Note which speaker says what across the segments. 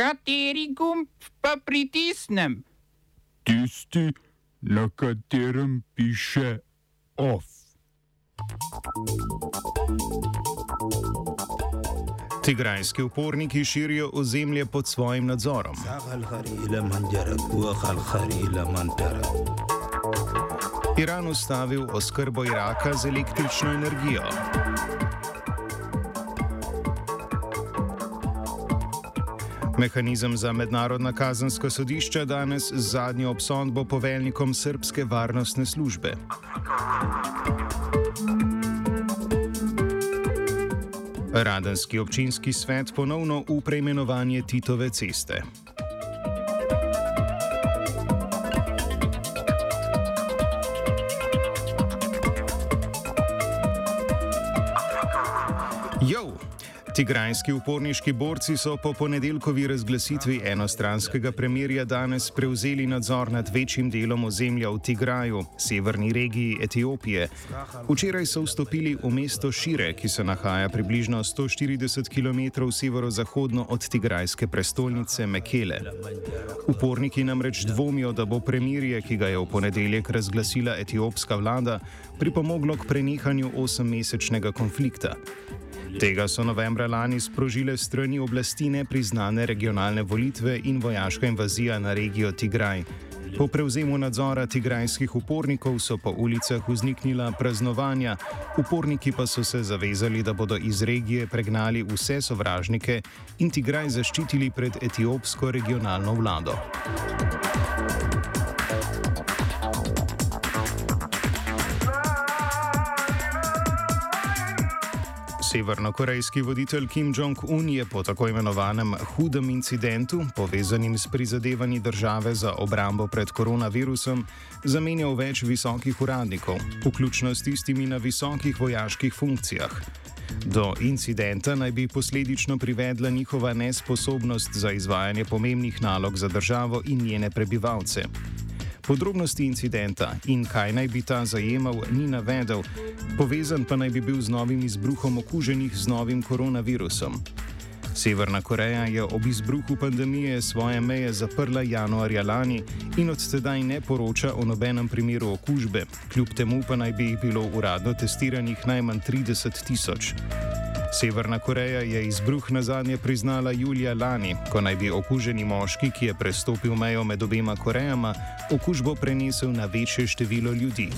Speaker 1: Kateri gumb pa pritisnem?
Speaker 2: Tisti, na katerem piše OF.
Speaker 3: Tigrajski uporniki širijo ozemlje pod svojim nadzorom. Iran ustavil oskrbo Iraka z električno energijo. Mehanizem za mednarodna kazanska sodišča danes z zadnjo obsodbo poveljnikom srpske varnostne službe. Radenski občinski svet ponovno v preimenovanje Titove ceste. Tigrajski uporniški borci so po ponedeljkovi razglasitvi enostranskega premirja danes prevzeli nadzor nad večjim delom ozemlja v Tigraju, severni regiji Etiopije. Včeraj so vstopili v mesto Šire, ki se nahaja približno 140 km severozahodno od tigrajske prestolnice Mekele. Uporniki namreč dvomijo, da bo premirje, ki ga je v ponedeljek razglasila etiopska vlada, pripomoglo k prenehanju osemmesečnega konflikta. Tega so novembra lani sprožile strani oblasti nepriznane regionalne volitve in vojaška invazija na regijo Tigraj. Po prevzemu nadzora tigrajskih upornikov so po ulicah vzniknila praznovanja, uporniki pa so se zavezali, da bodo iz regije pregnali vse sovražnike in Tigraj zaščitili pred etiopsko regionalno vlado. Severnokorejski voditelj Kim Jong-un je po tako imenovanem hudem incidentu, povezanim s prizadevanji države za obrambo pred koronavirusom, zamenjal več visokih uradnikov, vključno s tistimi na visokih vojaških funkcijah. Do incidenta naj bi posledično privedla njihova nesposobnost za izvajanje pomembnih nalog za državo in njene prebivalce. Podrobnosti incidenta in kaj naj bi ta zajemal, ni navedel, povezan pa naj bi bil z novim izbruhom okuženih z novim koronavirusom. Severna Koreja je ob izbruhu pandemije svoje meje zaprla januarja lani in od tedaj ne poroča o nobenem primeru okužbe, kljub temu pa naj bi jih bilo uradno testiranih najmanj 30 tisoč. Severna Koreja je izbruh na zadnje priznala julija lani, ko naj bi okuženi moški, ki je prestopil mejo med obema Korejama, okužbo prenesel na večje število ljudi.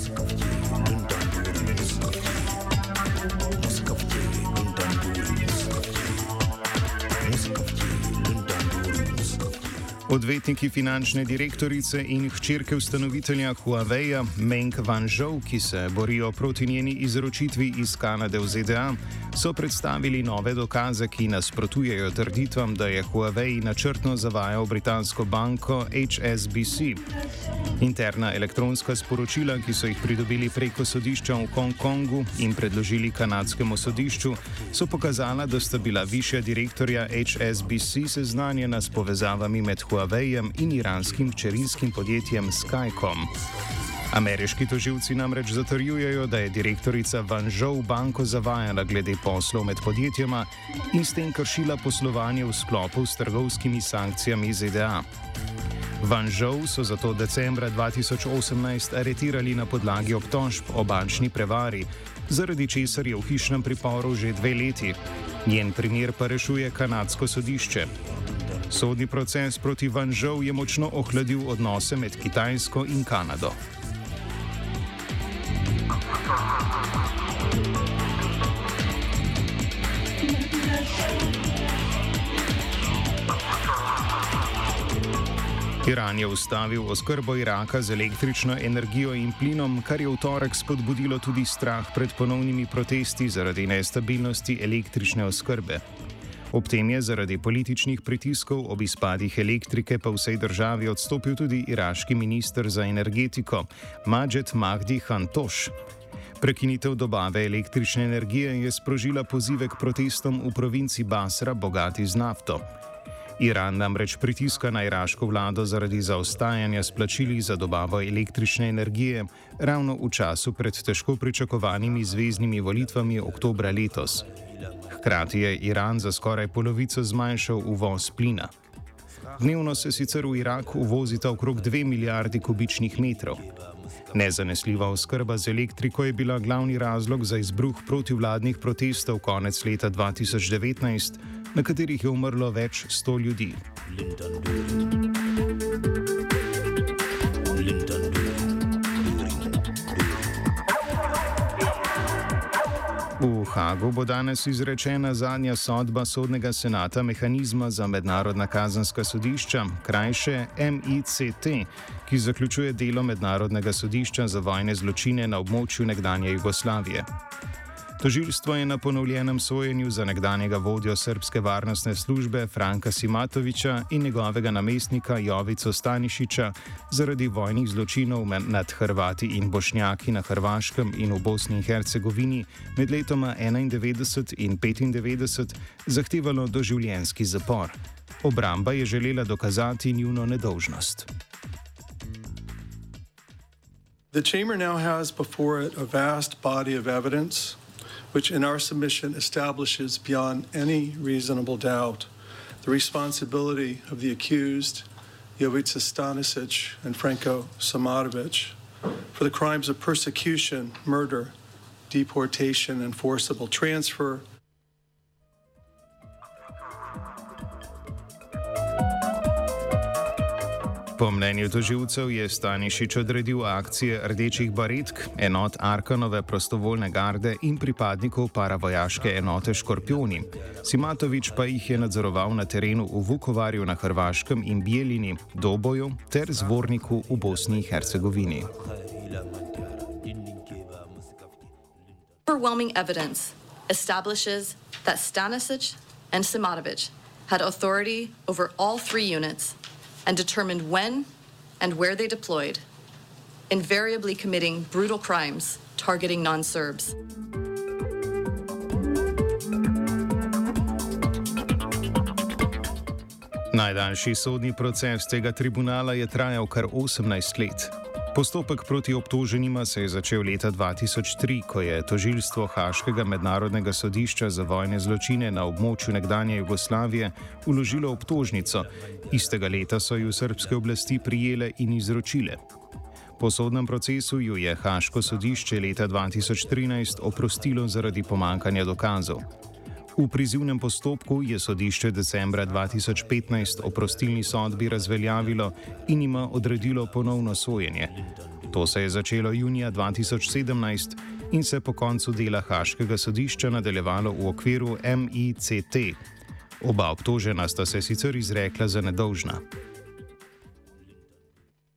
Speaker 3: Odvetniki finančne direktorice in hčerke ustanovitelja Huawei, Meng Wanzhou, ki se borijo proti njeni izročitvi iz Kanade v ZDA, so predstavili nove dokaze, ki nasprotujejo trditvam, da je Huawei načrtno zavajal britansko banko HSBC. Interna elektronska sporočila, ki so jih pridobili preko sodišča v Hongkongu in predložili kanadskemu sodišču, so pokazala, da sta bila višja direktorja HSBC seznanjena s povezavami med Huaweijem in iranskim čerinskim podjetjem Skycom. Ameriški toživci namreč zatrjujejo, da je direktorica Van Žov banko zavajala glede poslov med podjetjema in s tem kršila poslovanje v sklopu s trgovskimi sankcijami ZDA. Van Žov so zato decembra 2018 aretirali na podlagi obtožb o bančni prevari, zaradi česar je v hišnem priporu že dve leti. Njen primer pa rešuje kanadsko sodišče. Sodni proces proti Van Žov je močno ohladil odnose med Kitajsko in Kanado. Iran je ustavil oskrbo Iraka z električno energijo in plinom, kar je v torek spodbudilo tudi strah pred ponovnimi protesti zaradi nestabilnosti električne oskrbe. Ob tem je zaradi političnih pritiskov ob izpadih elektrike po vsej državi odstopil tudi iraški minister za energetiko Majed Mahdi Hantoš. Prekinitev dobave električne energije je sprožila pozive k protestom v provinci Basra, bogati z nafto. Iran namreč pritiska na iraško vlado zaradi zaostajanja s plačili za dobavo električne energije ravno v času pred težko pričakovanimi zvezdnimi volitvami oktobra letos. Hkrati je Iran za skoraj polovico zmanjšal uvoz plina. Dnevno se sicer v Irak uvozita okrog 2 milijardi kubičnih metrov. Nezanesljiva oskrba z elektriko je bila glavni razlog za izbruh protivladnih protestov konec leta 2019, na katerih je umrlo več sto ljudi. V Hagu bo danes izrečena zadnja sodba sodnega senata mehanizma za mednarodna kazanska sodišča, krajše MICT, ki zaključuje delo mednarodnega sodišča za vojne zločine na območju nekdanje Jugoslavije. Tožilstvo je na ponovljenem sojenju za nekdanjega vodjo srpske varnostne službe Franka Simatoviča in njegovega namestnika Jovico Stanišiča zaradi vojnih zločinov nad Hrvati in Bošnjaki na Hrvaškem in v Bosni in Hercegovini med letoma 1991 in 1995 zahtevalo doživljenski zapor. Obramba je želela dokazati njuno nedolžnost.
Speaker 4: The chamber now has before it a vast body of evidence which in our submission establishes beyond any reasonable doubt the responsibility of the accused, Jovica Stanisic and Franco Samatovic, for the crimes of persecution, murder, deportation, and forcible transfer
Speaker 3: Po mnenju toživcev je Stanišič odredil akcije rdečih baretk, enot Arkanove prostovoljne garde in pripadnikov paravojaške enote Škorpioni. Simatovič pa jih je nadzoroval na terenu v Vukovarju na Hrvaškem in Bielini, Doboju ter Zvorniku v Bosni in Hercegovini.
Speaker 5: Overwhelming evidence establishes that Stanisic and Simatovic had authority over all three units and determined when and where they deployed, invariably committing brutal crimes targeting non Serbs.
Speaker 3: Najdaljši sodni proces tega tribunala je trajal kar 18 let. Postopek proti obtoženima se je začel leta 2003, ko je tožilstvo Haškega mednarodnega sodišča za vojne zločine na območju nekdanje Jugoslavije uložilo obtožnico. Istega leta so jo srpske oblasti prijele in izročile. Po sodnem procesu jo je Haško sodišče leta 2013 oprostilo zaradi pomankanja dokazov. V prizivnem postopku je sodišče decembra 2015 oprostilni sodbi razveljavilo in ima odredilo ponovno sojenje. To se je začelo junija 2017 in se po koncu dela Haškega sodišča nadaljevalo v okviru MICT. Oba obtožena sta se sicer izrekla za nedolžna.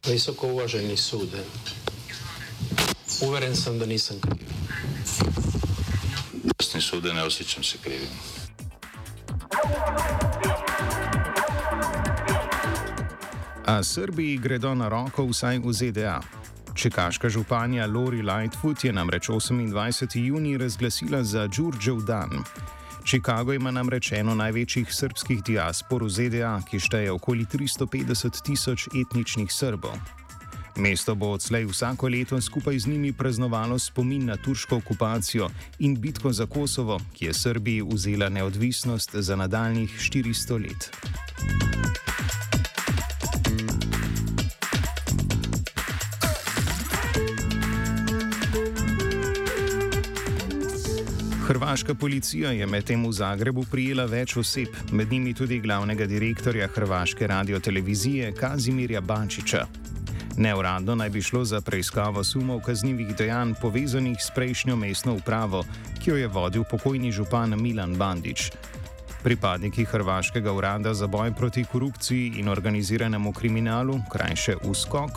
Speaker 6: Visoko uvaženi sude, uveren sem, da nisem kriv.
Speaker 7: Sude, ne osjećam se krivim.
Speaker 3: A Srbiji gredo na roko vsaj v ZDA. Čekaška županja Lori Lightfoot je namreč 28. juni razglasila za Đurđev dan. Chicago ima namreč eno največjih srpskih diaspor v ZDA, ki šteje okoli 350 tisoč etničnih Srbov. Mesto bo odslej vsako leto skupaj z njimi praznovalo spomin na turško okupacijo in bitko za Kosovo, ki je Srbiji vzela neodvisnost za nadaljnih 400 let. Hrvaška policija je medtem v Zagrebu prijela več oseb, med njimi tudi glavnega direktorja Hrvaške radiotelevizije Kazimirja Bančiča. Neuradno naj bi šlo za preiskavo sumov kaznjivih dejanj povezanih s prejšnjo mestno upravo, ki jo je vodil pokojni župan Milan Bandič. Pripadniki Hrvaškega urada za boj proti korupciji in organiziranemu kriminalu, krajše USKOK,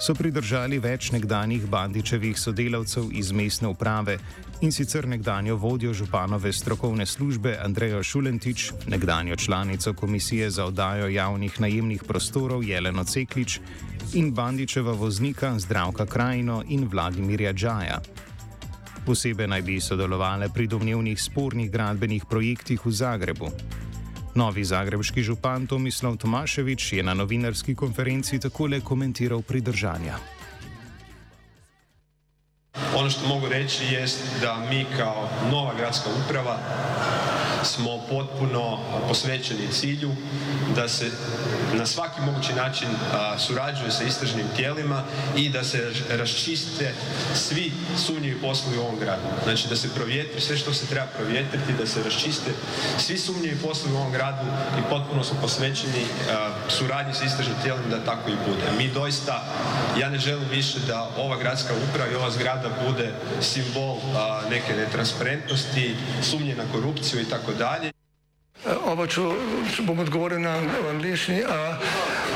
Speaker 3: so pridržali več nekdanjih Bandičevih sodelavcev iz mestne uprave in sicer nekdanjo vodjo županove strokovne službe Andrejo Šulentič, nekdanjo članico Komisije za oddajo javnih najemnih prostorov Jeleno Ceklič in Bandičeva voznika Zdravka Krajino in Vladimirja Džaja. Posebej naj bi sodelovali pri domnevnih spornih gradbenih projektih v Zagrebu. Novi zagrebski župan Tomislav Tomaševič je na novinarski konferenci takole komentiral pridržanja.
Speaker 8: Ono što mogu reći jest da mi kao nova gradska uprava smo potpuno posvećeni cilju da se na svaki mogući način surađuje sa istražnim tijelima i da se raš- raščiste svi sumnjivi poslovi u ovom gradu. Znači da se provjetri sve što se treba provjetriti, da se raščiste svi sumnjivi poslovi u ovom gradu i potpuno su posvećeni suradnji sa istražnim tijelima da tako i bude. Mi doista, ja ne želim više da ova gradska uprava i ova zgrada bude simbol neke netransparentnosti, sumnje na korupciju i tako dalje.
Speaker 9: Ovo ću, bom odgovoril na angliški.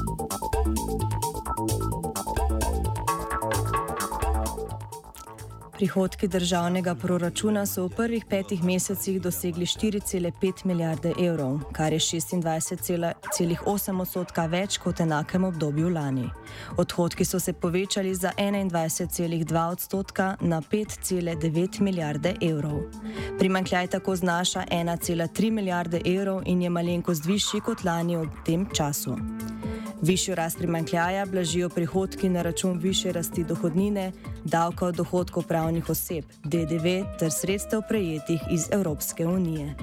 Speaker 10: Prihodki državnega proračuna so v prvih petih mesecih dosegli 4,5 milijarde evrov, kar je 26,8 odstotka več kot v enakem obdobju lani. Odhodki so se povečali za 21,2 odstotka na 5,9 milijarde evrov. Primankljaj tako znaša 1,3 milijarde evrov in je malenkost višji kot lani ob tem času. Višjo rast primankljaja blažijo prihodki na račun više rasti dohodnine, davka od dohodkov pravnih oseb, DDV ter sredstev prejetih iz Evropske unije.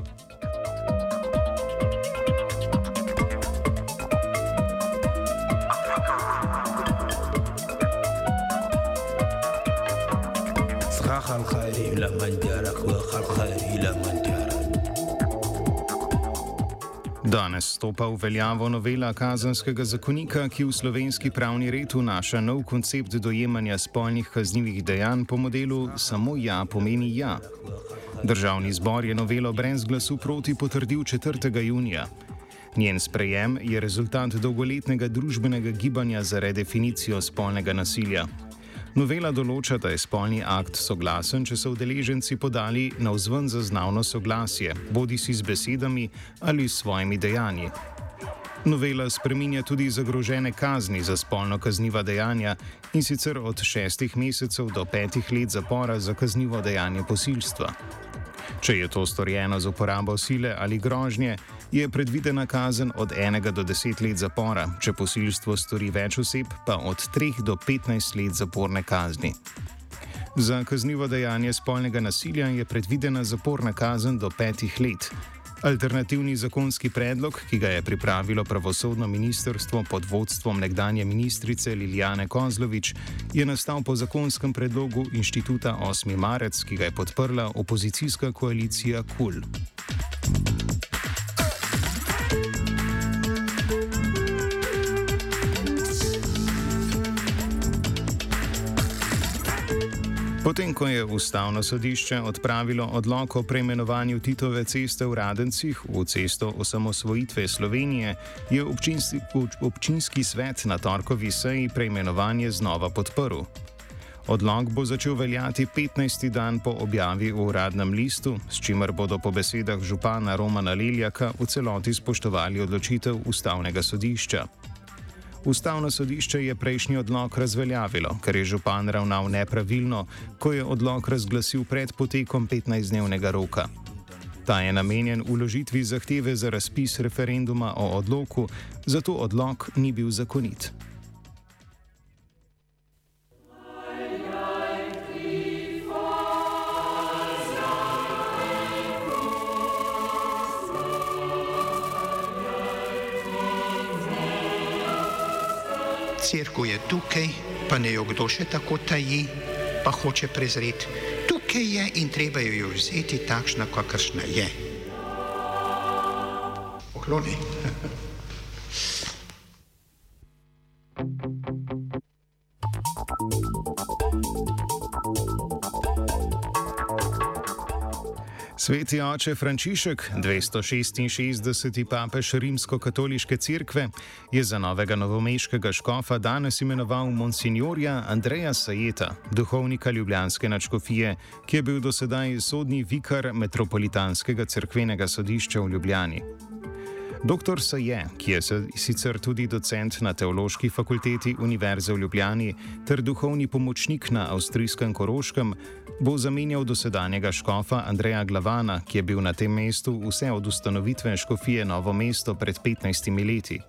Speaker 3: Danes stopa v veljavo novela kazanskega zakonika, ki v slovenski pravni red vnaša nov koncept dojemanja spolnih kaznjivih dejanj po modelu samo ja pomeni ja. Državni zbor je novelo brez glasu proti potrdil 4. junija. Njen sprejem je rezultat dolgoletnega družbenega gibanja za redefinicijo spolnega nasilja. Novela določa, da je spolni akt soglasen, če so udeleženci podali na vzven zaznavno soglasje, bodi si z besedami ali s svojimi dejanji. Novela spreminja tudi zagrožene kazni za spolno kazniva dejanja in sicer od šestih mesecev do petih let zapora za kaznivo dejanje posilstva. Če je to storjeno z uporabo sile ali grožnje, je predvidena kazen od 1 do 10 let zapora, če posilstvo stori več oseb, pa od 3 do 15 let zaporne kazni. Za kaznivo dejanje spolnega nasilja je predvidena zaporna kazen do 5 let. Alternativni zakonski predlog, ki ga je pripravilo pravosodno ministrstvo pod vodstvom nekdanje ministrice Lilijane Kozlovič, je nastal po zakonskem predlogu inštituta 8. marec, ki ga je podprla opozicijska koalicija KUL. Potem, ko je ustavno sodišče odpravilo odlok o preimenovanju Titove ceste v Radencih v cesto osamosvojitve Slovenije, je občinski, občinski svet na torkovi seji preimenovanje znova podprl. Odlog bo začel veljati 15. dan po objavi v uradnem listu, s čimer bodo po besedah župana Romana Leljaka v celoti spoštovali odločitev ustavnega sodišča. Ustavno sodišče je prejšnji odlog razveljavilo, ker je župan ravnal nepravilno, ko je odlog razglasil pred potekom 15-dnevnega roka. Ta je namenjen uložitvi zahteve za razpis referenduma o odloku, zato odlog ni bil zakonit.
Speaker 11: Cerkev je tukaj, pa ne jo kdo še tako taji, pa hoče prezreti. Tukaj je in treba jo vzeti takšna, kakršna je. Pokloni.
Speaker 3: Sveti oče Frančišek, 266. papež rimsko-katoliške cerkve, je za novega novomeškega škofa danes imenoval monsignorja Andreja Sajeta, duhovnika Ljubljanske načkofije, ki je bil dosedaj sodni vikar metropolitanskega cerkvenega sodišča v Ljubljani. Dr. Saje, ki je sicer tudi docent na Teološki fakulteti Univerze v Ljubljani ter duhovni pomočnik na avstrijskem Koroškem, bo zamenjal dosedanjega škofa Andreja Glavana, ki je bil na tem mestu vse od ustanovitve škofije Novo mesto pred 15 leti.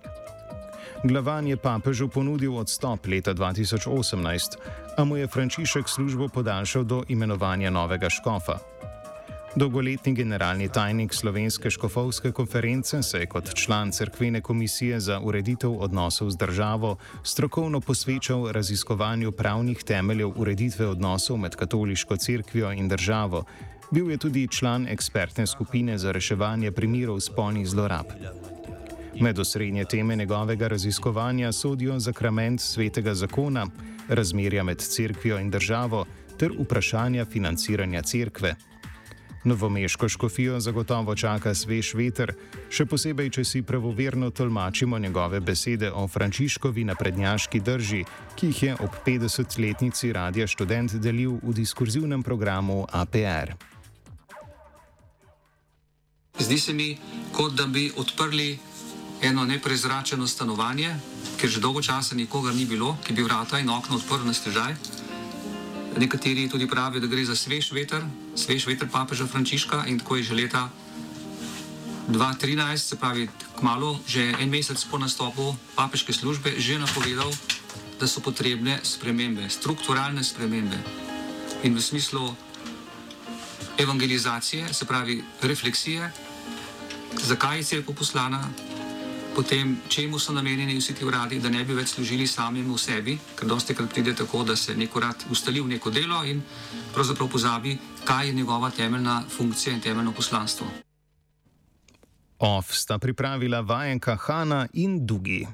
Speaker 3: Glavan je papežu ponudil odstop leta 2018, a mu je Frančišek službo podaljšal do imenovanja novega škofa. Dolgoletni generalni tajnik Slovenske škofovske konference se je kot član Cerkvene komisije za ureditev odnosov z državo strokovno posvečal raziskovanju pravnih temeljev ureditve odnosov med katoliško cerkvijo in državo. Bil je tudi član ekspertne skupine za reševanje primerov spolnih zlorab. Med osrednje teme njegovega raziskovanja sodijo zakrament svetega zakona, razmerja med cerkvijo in državo ter vprašanja financiranja cerkve. Novomeško škofijo zagotovo čaka svež veter, še posebej, če si pravoverno tolmačimo njegove besede o Frančiškovi naprednjaški drži, ki jih je ob 50-letnici Radia Student delil v diskurzivnem programu APR.
Speaker 12: Zdi se mi, kot da bi odprli eno neprezračeno stanovanje, ker že dolgo časa nikogar ni bilo, ki bi vrata in okno odprl na stežaj. Nekateri tudi pravijo, da gre za svež veter, svež veter papeža Frančiška in tako je že leta 2013, se pravi, kmalo, že en mesec po nastopu papeške službe, že napovedal, da so potrebne spremembe, strukturalne spremembe. In v smislu evangelizacije, se pravi, refleksije, zakaj je crkva poslana, potem čemu so namenjeni vsi ti uradi, da ne bi več služili samemu sebi, ker dosti krat pride tako, da se neko rad ustali v neko delo in pravzaprav pozabi, kaj je njegova temeljna funkcija in temeljno poslanstvo.
Speaker 3: OF sta pripravila vajenka Hanna in Dugi.